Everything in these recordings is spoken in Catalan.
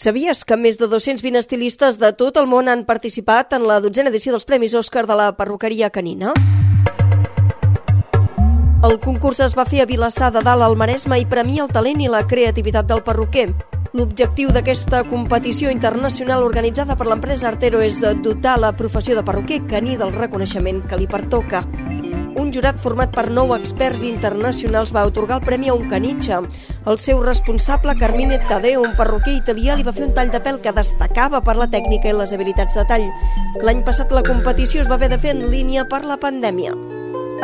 Sabies que més de 220 estilistes de tot el món han participat en la dotzena edició dels Premis Òscar de la perruqueria canina? El concurs es va fer a Vilassar de Dalt al Maresme i premia el talent i la creativitat del perruquer. L'objectiu d'aquesta competició internacional organitzada per l'empresa Artero és de dotar la professió de perruquer caní del reconeixement que li pertoca. Un jurat format per nou experts internacionals va otorgar el premi a un canitxe. El seu responsable, Carmine Tadeo, un perruquer italià, li va fer un tall de pèl que destacava per la tècnica i les habilitats de tall. L'any passat la competició es va haver de fer en línia per la pandèmia.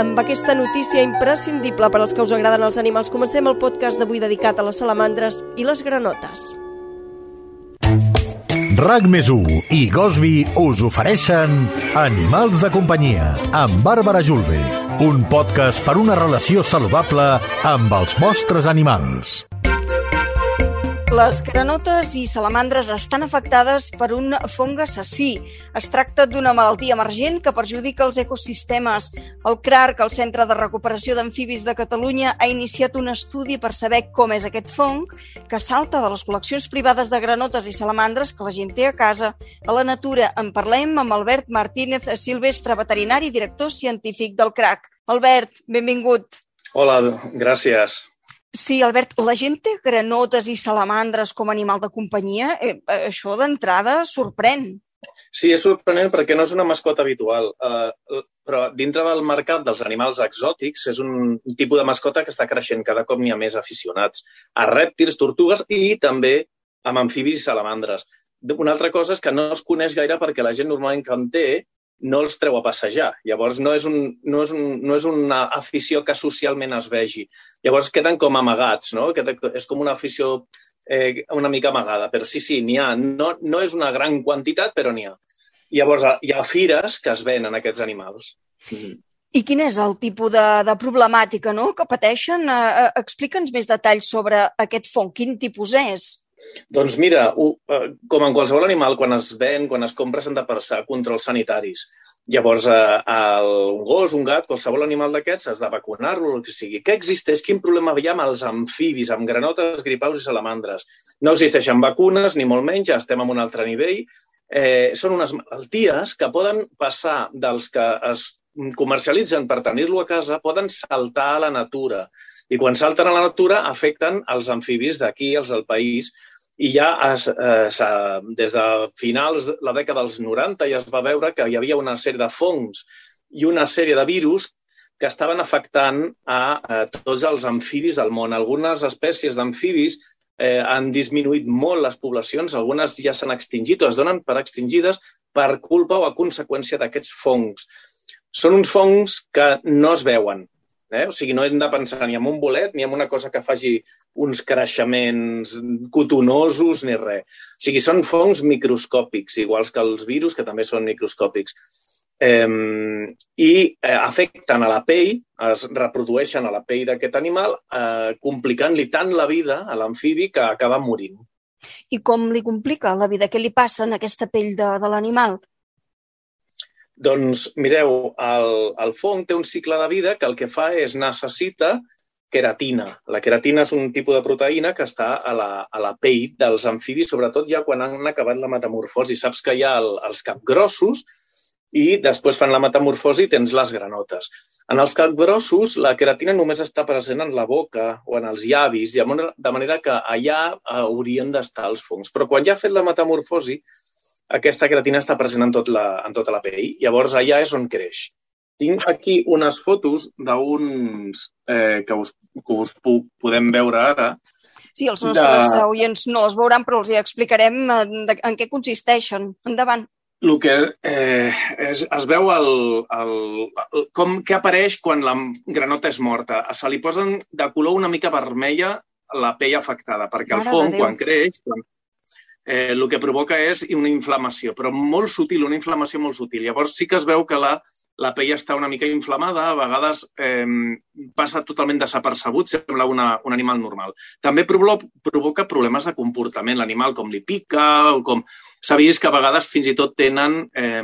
Amb aquesta notícia imprescindible per als que us agraden els animals, comencem el podcast d'avui dedicat a les salamandres i les granotes. RAC més i Gosby us ofereixen Animals de companyia amb Bàrbara Julve, un podcast per una relació saludable amb els vostres animals. Les granotes i salamandres estan afectades per un fong assassí. Es tracta d'una malaltia emergent que perjudica els ecosistemes. El CRARC, el Centre de Recuperació d'Amfibis de Catalunya, ha iniciat un estudi per saber com és aquest fong que salta de les col·leccions privades de granotes i salamandres que la gent té a casa a la natura. En parlem amb Albert Martínez Silvestre, veterinari i director científic del CRAC. Albert, benvingut. Hola, gràcies. Sí, Albert, la gent té granotes i salamandres com a animal de companyia? Eh, això d'entrada sorprèn. Sí, és sorprenent perquè no és una mascota habitual, eh, però dintre del mercat dels animals exòtics és un tipus de mascota que està creixent. Cada cop n'hi ha més aficionats a rèptils, tortugues i també amb amfibis i salamandres. Una altra cosa és que no es coneix gaire perquè la gent normalment que en té no els treu a passejar. Llavors, no és, un, no és, un, no és una afició que socialment es vegi. Llavors, queden com amagats, no? Queda, és com una afició eh, una mica amagada. Però sí, sí, n'hi ha. No, no és una gran quantitat, però n'hi ha. Llavors, hi ha fires que es venen aquests animals. Mm -hmm. I quin és el tipus de, de problemàtica no? que pateixen? Eh, Explica'ns més detalls sobre aquest fong. Quin tipus és? Doncs mira, com en qualsevol animal, quan es ven, quan es compra, s'han de passar controls sanitaris. Llavors, el, un gos, un gat, qualsevol animal d'aquests, has de vacunar-lo, el que sigui. Què existeix? Quin problema hi ha amb els amfibis, amb granotes, gripaus i salamandres? No existeixen vacunes, ni molt menys, ja estem en un altre nivell. Eh, són unes malalties que poden passar dels que es comercialitzen per tenir-lo a casa, poden saltar a la natura. I quan salten a la natura afecten els amfibis d'aquí, els del país, i ja es, eh, des de finals de la dècada dels 90 ja es va veure que hi havia una sèrie de fongs i una sèrie de virus que estaven afectant a, a tots els amfibis del món. Algunes espècies d'amfibis eh, han disminuït molt les poblacions, algunes ja s'han extingit o es donen per extingides per culpa o a conseqüència d'aquests fongs. Són uns fongs que no es veuen, Eh? O sigui, no hem de pensar ni en un bolet ni en una cosa que faci uns creixements cotonosos ni res. O sigui, són fongs microscòpics, iguals que els virus, que també són microscòpics. Eh, I eh, afecten a la pell, es reprodueixen a la pell d'aquest animal, eh, complicant-li tant la vida a l'amfibi que acaba morint. I com li complica la vida? Què li passa en aquesta pell de, de l'animal? Doncs mireu, el, el fong té un cicle de vida que el que fa és necessita queratina. La queratina és un tipus de proteïna que està a la, a la pell dels amfibis, sobretot ja quan han acabat la metamorfosi. Saps que hi ha el, els capgrossos i després fan la metamorfosi i tens les granotes. En els capgrossos, la queratina només està present en la boca o en els llavis, de manera que allà haurien d'estar els fongs. Però quan ja ha fet la metamorfosi, aquesta queratina està present en, tot la, en tota la pell. Llavors, allà és on creix. Tinc aquí unes fotos d'uns eh, que us, que us pu podem veure ara. Sí, els nostres de... oients no les veuran, però els hi explicarem en, en què consisteixen. Endavant. El que eh, és, es veu el, el, el, com que apareix quan la granota és morta. Se li posen de color una mica vermella la pell afectada, perquè Mare el fong, quan creix, quan, eh, el que provoca és una inflamació, però molt sutil, una inflamació molt sutil. Llavors sí que es veu que la la pell està una mica inflamada, a vegades eh, passa totalment desapercebut, sembla una, un animal normal. També provoca problemes de comportament l'animal, com li pica, o com... S'ha vist que a vegades fins i tot tenen... Eh,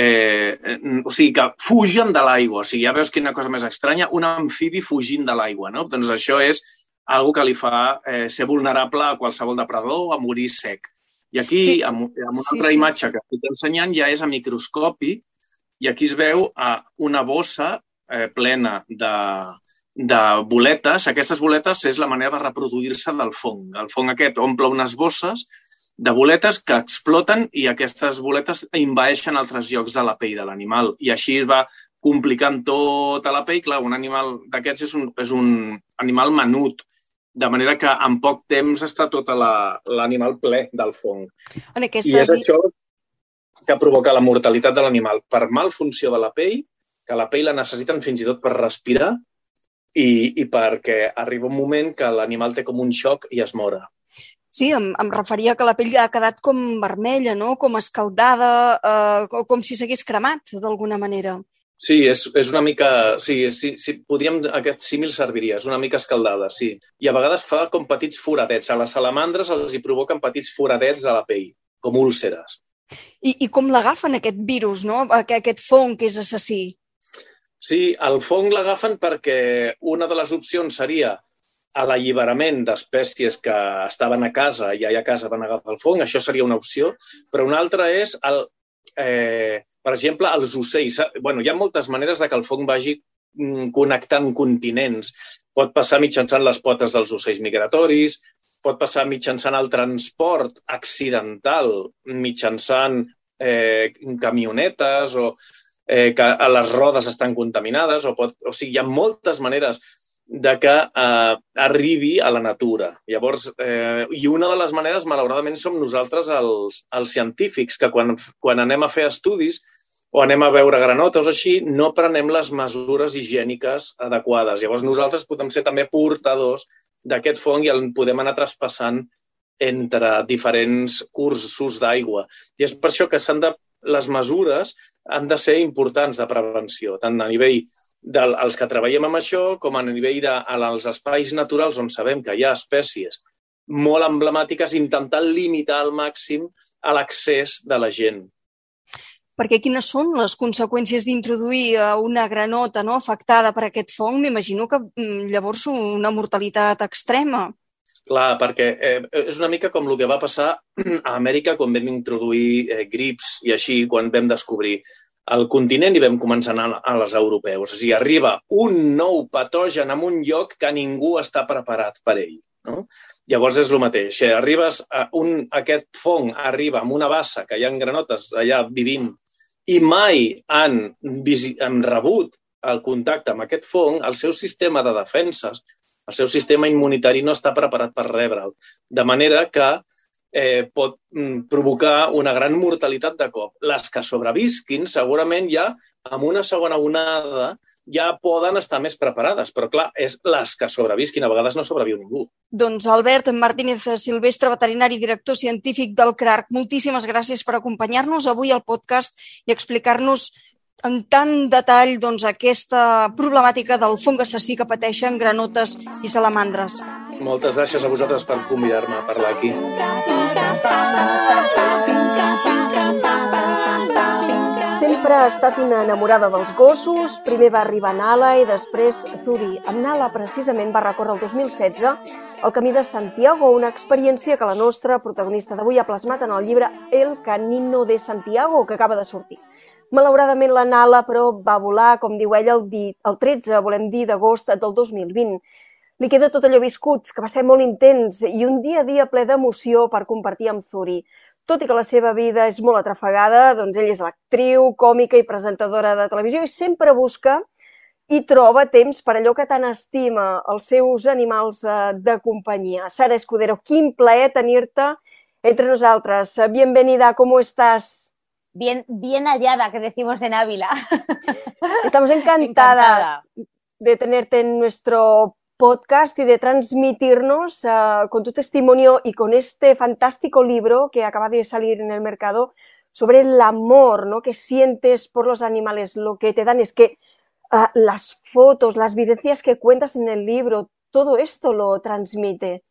eh, o sigui, que fugen de l'aigua. O sigui, ja veus quina cosa més estranya, un amfibi fugint de l'aigua, no? Doncs això és algo que li fa eh, ser vulnerable a qualsevol depredador, a morir sec. I aquí, sí. amb, amb una altra sí, sí. imatge que estic ensenyant, ja és a microscopi, i aquí es veu a una bossa eh, plena de, de boletes. Aquestes boletes és la manera de reproduir-se del fong. El fong aquest omple unes bosses de boletes que exploten i aquestes boletes invaeixen altres llocs de la pell de l'animal. I així es va complicant tota la pell. Clar, un animal d'aquests és, un, és un animal menut, de manera que en poc temps està tot l'animal ple del fong. En aquestes... I és això que provoca la mortalitat de l'animal per malfunció de la pell, que la pell la necessiten fins i tot per respirar i, i perquè arriba un moment que l'animal té com un xoc i es mora. Sí, em, em referia que la pell ha quedat com vermella, no? com escaldada, eh, com si s'hagués cremat d'alguna manera. Sí, és, és una mica... Sí, sí, sí, podríem... Aquest símil serviria, és una mica escaldada, sí. I a vegades fa com petits foradets. A les salamandres els hi provoquen petits foradets a la pell, com úlceres. I, i com l'agafen aquest virus, no? aquest fong que és assassí? Sí, el fong l'agafen perquè una de les opcions seria a l'alliberament d'espècies que estaven a casa i allà a casa van agafar el fong, això seria una opció, però una altra és, el, eh, per exemple, els ocells. bueno, hi ha moltes maneres de que el fong vagi mm, connectant continents. Pot passar mitjançant les potes dels ocells migratoris, pot passar mitjançant el transport accidental, mitjançant eh, camionetes o eh, que les rodes estan contaminades, o, pot, o sigui, hi ha moltes maneres de que eh, arribi a la natura. Llavors, eh, i una de les maneres, malauradament, som nosaltres els, els científics, que quan, quan anem a fer estudis o anem a veure granotes o així, no prenem les mesures higièniques adequades. Llavors, nosaltres podem ser també portadors d'aquest fong i el podem anar traspassant entre diferents cursos d'aigua. I és per això que s'han de, les mesures han de ser importants de prevenció, tant a nivell dels que treballem amb això com a nivell dels de, espais naturals on sabem que hi ha espècies molt emblemàtiques, intentant limitar al màxim a l'accés de la gent perquè quines són les conseqüències d'introduir eh, una granota no, afectada per aquest fong? M'imagino que mm, llavors una mortalitat extrema. Clar, perquè eh, és una mica com el que va passar a Amèrica quan vam introduir eh, grips i així, quan vam descobrir el continent i vam començar a a les europeus. O sigui, arriba un nou patogen en un lloc que ningú està preparat per ell. No? Llavors és el mateix. Eh, arribes a un, aquest fong arriba amb una bassa que hi ha granotes allà vivint i mai han, han rebut el contacte amb aquest fong, el seu sistema de defenses, el seu sistema immunitari no està preparat per rebre'l. De manera que eh, pot mm, provocar una gran mortalitat de cop. Les que sobrevisquin, segurament ja amb una segona onada ja poden estar més preparades, però clar, és les que sobrevisquin, a vegades no sobreviu ningú. Doncs Albert Martínez Silvestre, veterinari i director científic del CRARC, moltíssimes gràcies per acompanyar-nos avui al podcast i explicar-nos en tant detall doncs, aquesta problemàtica del fong assassí que pateixen granotes i salamandres. Moltes gràcies a vosaltres per convidar-me a parlar aquí. Sempre ha estat una enamorada dels gossos. Primer va arribar Nala i després Zuri. Amb Nala, precisament, va recórrer el 2016 el camí de Santiago, una experiència que la nostra protagonista d'avui ha plasmat en el llibre El Canino de Santiago, que acaba de sortir. Malauradament, la Nala, però, va volar, com diu ella, el, di, el 13, volem dir, d'agost del 2020. Li queda tot allò viscut, que va ser molt intens, i un dia a dia ple d'emoció per compartir amb Zuri. tot i que la seva vida és molt atrafegada, doncs ell és l'actriu, còmica i presentadora de televisió i sempre busca i troba temps per allò que tant estima, els seus animals eh, de companyia. Sara Escudero, quin plaer tenir-te entre nosotras. Bienvenida, ¿cómo estás? Bien, bien hallada, que decimos en Ávila. Estamos encantadas Encantada. de tenerte en nuestro podcast y de transmitirnos ah, con tu testimonio y con este fantástico libro que acaba de salir en el mercado sobre el amor ¿no? que sientes por los animales. Lo que te dan es que ah, las fotos, las vivencias que cuentas en el libro, todo esto lo transmite.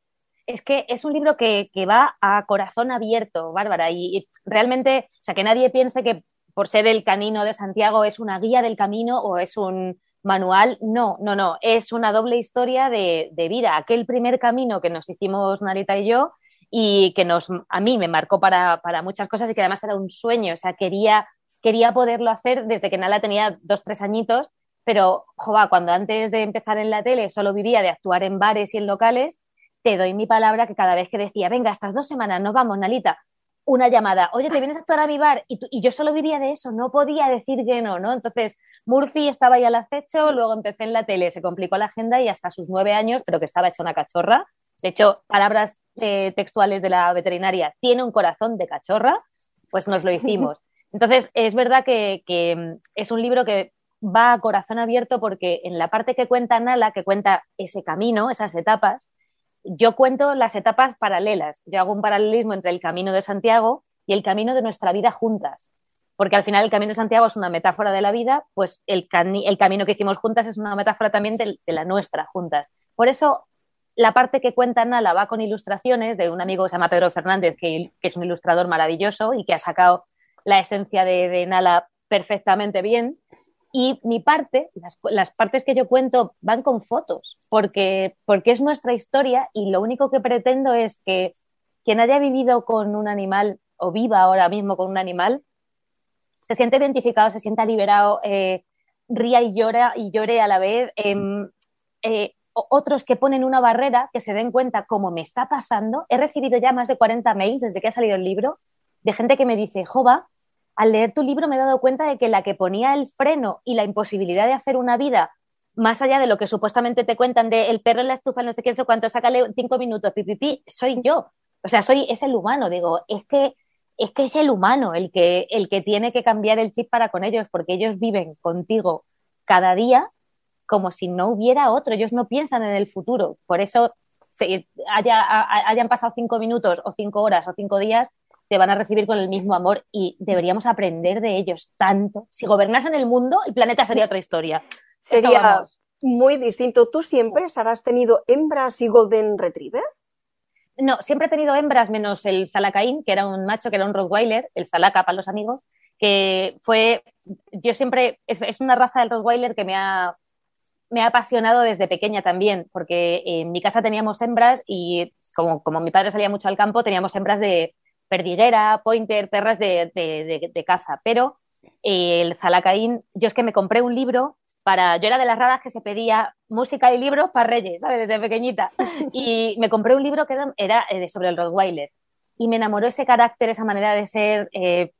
Es que es un libro que, va a corazón abierto, Bárbara, y, realmente, o sea, que nadie piense que por ser el canino de Santiago es una guía del camino o es un manual. No, no, no, es una doble historia de, de vida. Aquel primer camino que nos hicimos Narita y yo y que nos, a mí me marcó para, para muchas cosas y que además era un sueño, o sea, quería, quería poderlo hacer desde que Nala tenía dos, tres añitos, pero, jova, cuando antes de empezar en la tele solo vivía de actuar en bares y en locales, te doy mi palabra que cada vez que decía, venga, estas dos semanas nos vamos, Nalita, una llamada, oye, ¿te vienes a actuar a mi bar? Y yo solo vivía de eso, no podía decir que no, ¿no? Entonces, Murphy estaba ahí al acecho, luego empecé en la tele, se complicó la agenda y hasta sus nueve años, pero que estaba hecha una cachorra. De hecho, palabras eh, textuales de la veterinaria, tiene un corazón de cachorra, pues nos lo hicimos. Entonces, es verdad que, que, mm, es un libro que va a corazón abierto porque en la parte que cuenta Nala, que cuenta ese camino, esas etapas, yo cuento las etapas paralelas. Yo hago un paralelismo entre el camino de Santiago y el camino de nuestra vida juntas. Porque al final el camino de Santiago es una metáfora de la vida, pues el, el camino que hicimos juntas es una metáfora también de, la nuestra juntas. Por eso la parte que cuenta Nala va con ilustraciones de un amigo que se llama Pedro Fernández, que, es un ilustrador maravilloso y que ha sacado la esencia de Nala perfectamente bien. Y mi parte, las, las partes que yo cuento van con fotos, porque, porque es nuestra historia y lo único que pretendo es que quien haya vivido con un animal o viva ahora mismo con un animal, se siente identificado, se sienta liberado, eh, ría y llora y llore a la vez. em, eh, otros que ponen una barrera, que se den cuenta cómo me está pasando. He recibido ya más de 40 mails desde que ha salido el libro de gente que me dice, Jova, al leer tu libro me he dado cuenta de que la que ponía el freno y la imposibilidad de hacer una vida más allá de lo que supuestamente te cuentan de el perro en la estufa, no sé qué, sé cuánto, sácale cinco minutos, pi, pi, pi, soy yo. O sea, soy, es el humano, digo, es que, es que es el humano el que, el que tiene que cambiar el chip para con ellos, porque ellos viven contigo cada día como si no hubiera otro, ellos no piensan en el futuro. Por eso, se, haya, hayan pasado cinco minutos o cinco horas o cinco días, te van a recibir con el mismo amor y deberíamos aprender de ellos tanto. Si gobernasen el mundo, el planeta sería otra historia. Sería muy distinto. ¿Tú siempre, Sara, has tenido hembras y golden retriever? No, siempre he tenido hembras menos el Zalacaín, que era un macho, que era un Rottweiler, el Zalaca para los amigos, que fue, yo siempre, es, es una raza del Rottweiler que me ha, me ha apasionado desde pequeña también, porque en mi casa teníamos hembras y como, como mi padre salía mucho al campo, teníamos hembras de perdiguera, pointer, perras de, caza, pero eh, el Zalacaín, yo es que me compré un libro para, yo era de las raras que se pedía música y libros para Reyes, ¿sabes? Desde pequeñita. Y me compré un libro que era, eh, sobre el Rottweiler. Y me enamoró ese carácter, esa manera de ser. eh,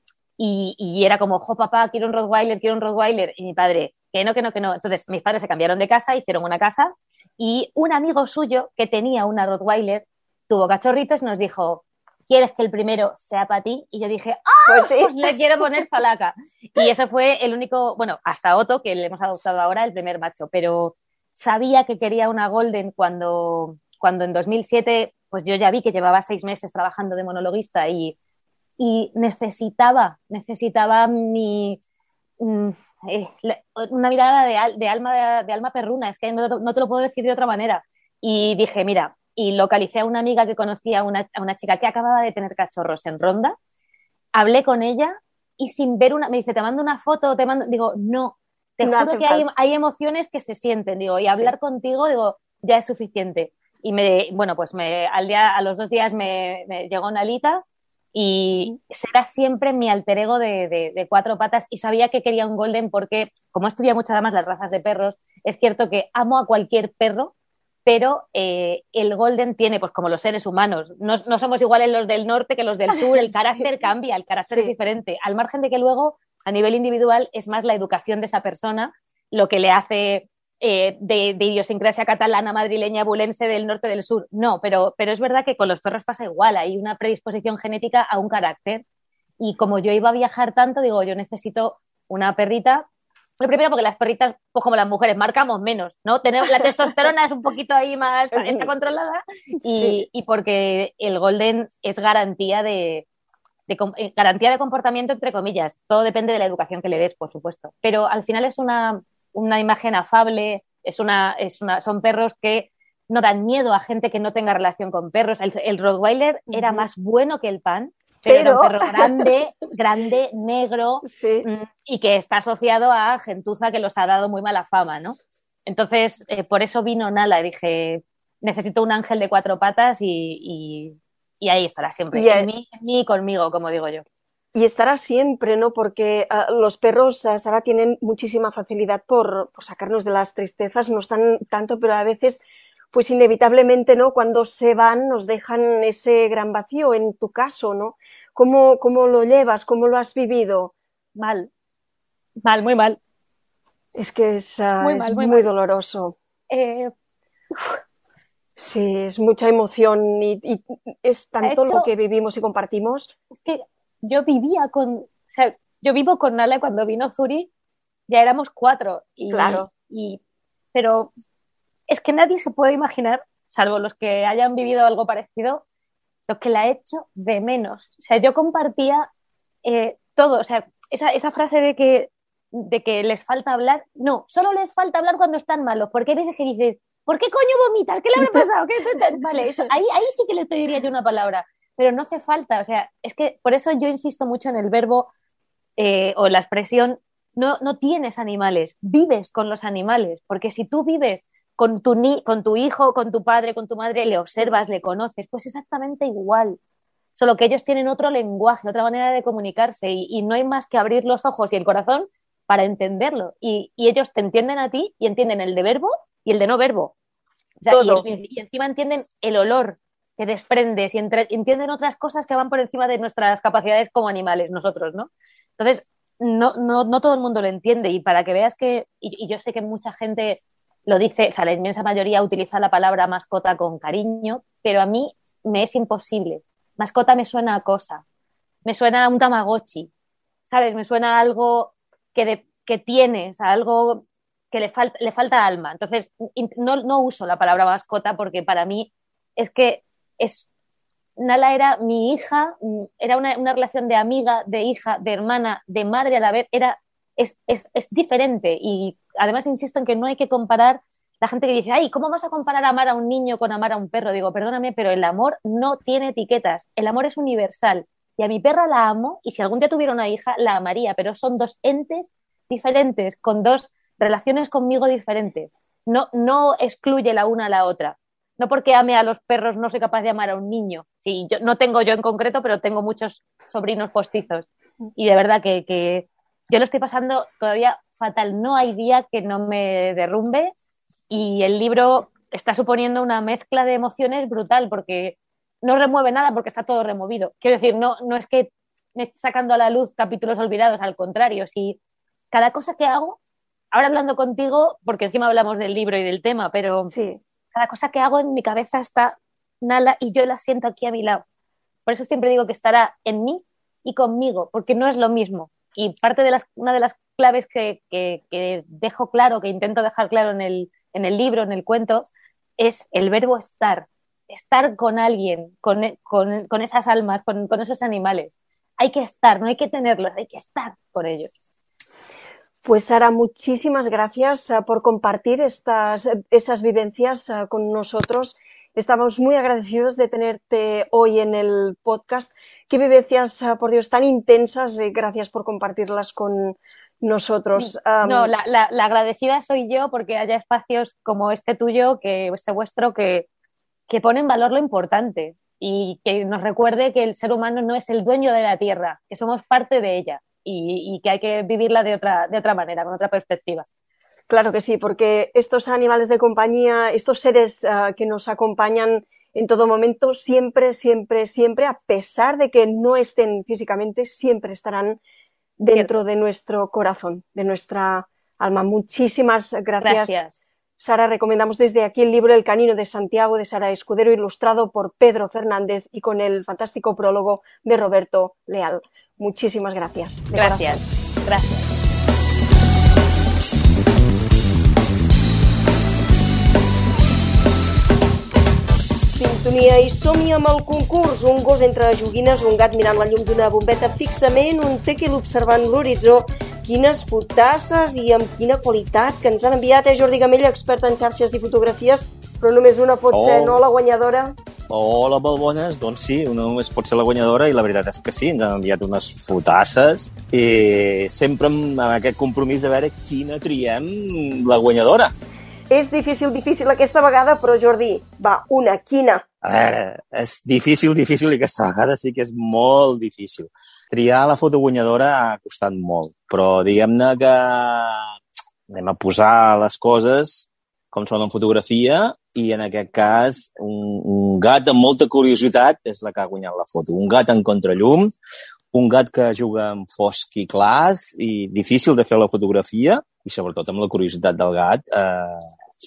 y, y era como, jo, papá, quiero un Rottweiler, quiero un Rottweiler. Y mi padre, que no, que no, que no. Entonces mis padres se cambiaron de casa, hicieron una casa. Y un amigo suyo que tenía una Rottweiler tuvo cachorritos y nos dijo, ¿quieres que el primero sea para ti? Y yo dije, ¡ah! Pues sí. Pues le quiero poner Zalaca. Y ese fue el único, bueno, hasta Otto, que le hemos adoptado ahora, el primer macho, pero sabía que quería una Golden cuando, cuando en 2007, pues yo ya vi que llevaba seis meses trabajando de monologuista y, y necesitaba, necesitaba mi, mm, eh, una mirada de, de alma, de, de alma perruna, es que no, no te lo puedo decir de otra manera. Y dije, mira, y localicé a una amiga que conocía a una, a una chica que acababa de tener cachorros en Ronda, hablé con ella y sin ver una, me dice, te mando una foto, te mando, digo, no, te No juro que hay, hay emociones que se sienten, digo, y hablar contigo, digo, ya es suficiente. Y me, bueno, pues me, al día, a los dos días me, me llegó una alita y será siempre mi alter ego de, de- de cuatro patas. Y sabía que quería un golden porque, como he estudiado muchas más las razas de perros, es cierto que amo a cualquier perro, pero eh, el Golden tiene, pues como los seres humanos, no, no, somos iguales los del norte que los del sur, el carácter cambia, el carácter sí. es diferente, al margen de que luego a nivel individual es más la educación de esa persona lo que le hace eh, de, de, idiosincrasia catalana, madrileña, bulense del norte del sur. No, pero, pero es verdad que con los perros pasa igual, hay una predisposición genética a un carácter. Y como yo iba a viajar tanto, digo, yo necesito una perrita. Lo primero porque las perritas, pues como las mujeres, marcamos menos, ¿no? Tenemos, la testosterona es un poquito ahí más, está controlada y, sí. y porque el golden es garantía de, de, eh, garantía de comportamiento, entre comillas. Todo depende de la educación que le des, por supuesto. Pero al final es una, una imagen afable, es una, es una, son perros que no dan miedo a gente que no tenga relación con perros. El, el Rottweiler uh -huh. era más bueno que el pan, pero, pero... era un perro grande, grande, negro sí. y que está asociado a gentuza que los ha dado muy mala fama, ¿no? Entonces, eh, por eso vino Nala y dije, necesito un ángel de cuatro patas y, y, y ahí estará siempre, y en, mí, en mí y conmigo, como digo yo. Y estará siempre, ¿no? Porque uh, los perros, uh, Sara, tienen muchísima facilidad por, por, sacarnos de las tristezas, no están tanto, pero a veces, pues inevitablemente, ¿no? Cuando se van nos dejan ese gran vacío, en tu caso, ¿no? ¿Cómo, cómo lo llevas? ¿Cómo lo has vivido? Mal, mal, muy mal. Es que es uh, muy, mal, doloroso. Eh... Sí, es mucha emoción y, y es tanto hecho... lo que vivimos y compartimos. Es que yo vivía con, o sea, yo vivo con Nala cuando vino Zuri, ya éramos cuatro. Y, claro. Y, pero es que nadie se puede imaginar, salvo los que hayan vivido algo parecido, lo que la he hecho de menos. O sea, yo compartía eh, todo, o sea, esa, esa frase de que, de que les falta hablar, no, solo les falta hablar cuando están malos, porque hay veces que dices, ¿por qué coño vomitas? ¿Qué le ha pasado? ¿Qué? Vale, eso, ahí, ahí sí que le pediría yo una palabra pero no hace falta, o sea, es que por eso yo insisto mucho en el verbo eh, o la expresión, no, no tienes animales, vives con los animales, porque si tú vives con tu, ni con tu hijo, con tu padre, con tu madre, le observas, le conoces, pues exactamente igual. Solo que ellos tienen otro lenguaje, otra manera de comunicarse y, y no hay más que abrir los ojos y el corazón para entenderlo. Y, y, ellos te entienden a ti y entienden el de verbo y el de no verbo. O sea, Todo. Y, y, encima entienden el olor que desprendes y entre, entienden otras cosas que van por encima de nuestras capacidades como animales, nosotros, ¿no? Entonces, no, no, no todo el mundo lo entiende y para que veas que, y, y, yo sé que mucha gente lo dice, o sea, la inmensa mayoría utiliza la palabra mascota con cariño, pero a mí me es imposible. Mascota me suena a cosa, me suena a un tamagotchi, ¿sabes? Me suena a algo que, tienes, a algo que le, falta le falta alma. Entonces, no, no uso la palabra mascota porque para mí es que es Nala era mi hija, era una, una, relación de amiga, de hija, de hermana, de madre a la vez, era, es, es, es, diferente y además insisto en que no hay que comparar la gente que dice, ay, ¿cómo vas a comparar amar a un niño con amar a un perro? Digo, perdóname, pero el amor no tiene etiquetas, el amor es universal y a mi perra la amo y si algún día tuviera una hija, la amaría, pero son dos entes diferentes, con dos relaciones conmigo diferentes. No, no excluye la una a la otra no porque ame a los perros no soy capaz de amar a un niño. Sí, yo no tengo yo en concreto, pero tengo muchos sobrinos postizos. Y de verdad que, que, yo lo estoy pasando todavía fatal. No hay día que no me derrumbe y el libro está suponiendo una mezcla de emociones brutal porque no remueve nada porque está todo removido. Quiero decir, no, no es que me esté sacando a la luz capítulos olvidados, al contrario, si cada cosa que hago, ahora hablando contigo, porque encima hablamos del libro y del tema, pero sí cada cosa que hago en mi cabeza está Nala y yo la siento aquí a mi lado. Por eso siempre digo que estará en mí y conmigo, porque no es lo mismo. Y parte de las, una de las claves que, que, dejo claro, que intento dejar claro en el, libro, en el cuento, es el verbo estar. Estar con alguien, con, esas almas, con, esos animales. Hay que estar, no hay que tenerlos, hay que estar con ellos. Pues Sara, muchísimas gracias uh, por compartir estas, esas vivencias uh, con nosotros. Estamos muy agradecidos de tenerte hoy en el podcast. Qué vivencias, uh, por Dios, tan intensas gracias por compartirlas con nosotros. Um... No, la, la, la, agradecida soy yo porque haya espacios como este tuyo, que este vuestro, que, que ponen valor lo importante y que nos recuerde que el ser humano no es el dueño de la tierra, que somos parte de ella y, y, que hay que vivirla de otra, de otra manera, con otra perspectiva. Claro que sí, porque estos animales de compañía, estos seres uh, que nos acompañan en todo momento, siempre, siempre, siempre, a pesar de que no estén físicamente, siempre estarán dentro de nuestro corazón, de nuestra alma. Muchísimas gracias. Gracias. Sara, recomendamos desde aquí el libro El Canino de Santiago de Sara Escudero, ilustrado por Pedro Fernández y con el fantástico prólogo de Roberto Leal. Muchísimas gracias. Gracias. Gracias. Sintonia i som-hi amb el concurs. Un gos entre joguines, un gat mirant la llum d'una bombeta fixament, un tequil observant l'horitzó. Quines fotasses i amb quina qualitat que ens han enviat, eh, Jordi Gamell, expert en xarxes i fotografies, però només una pot Oh. ser, no, la guanyadora? Hola, molt bones. Doncs sí, una només pot ser la guanyadora i la veritat és que sí, ens han enviat unes fotasses i sempre amb aquest compromís de veure quina triem la guanyadora. És difícil, difícil aquesta vegada, però Jordi, va, una, quina? A veure, és difícil, difícil i aquesta vegada sí que és molt difícil. Triar la foto guanyadora ha costat molt, però diguem-ne que anem a posar les coses com són en fotografia i en aquest cas un, un gat amb molta curiositat és la que ha guanyat la foto. Un gat en contrallum, un gat que juga amb fosc i clars i difícil de fer la fotografia i sobretot amb la curiositat del gat eh,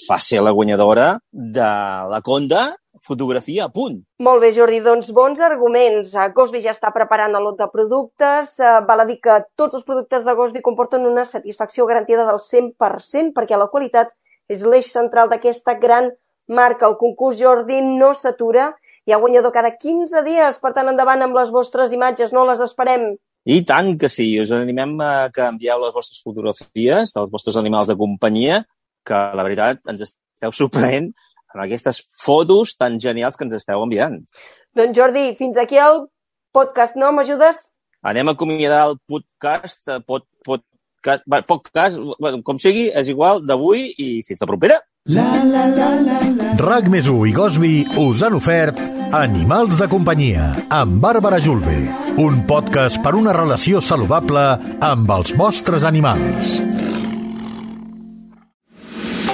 fa ser la guanyadora de la Conda fotografia a punt. Molt bé, Jordi, doncs bons arguments. Eh, Gosby ja està preparant el lot de productes. Eh, Val a dir que tots els productes de Gosby comporten una satisfacció garantida del 100% perquè la qualitat és l'eix central d'aquesta gran marca. El concurs Jordi no s'atura. Hi ha guanyador cada 15 dies, per tant, endavant amb les vostres imatges, no les esperem. I tant que sí, us animem a que envieu les vostres fotografies dels vostres animals de companyia, que la veritat ens esteu sorprenent amb aquestes fotos tan genials que ens esteu enviant. Doncs Jordi, fins aquí el podcast, no? M'ajudes? Anem a acomiadar el podcast, eh, pod, podcast, va, podcast bueno, com sigui, és igual, d'avui i fins la propera. La la la la la. RAC més i Gosby us han ofert Animals de companyia amb Bàrbara Julve. Un podcast per una relació saludable amb els vostres animals.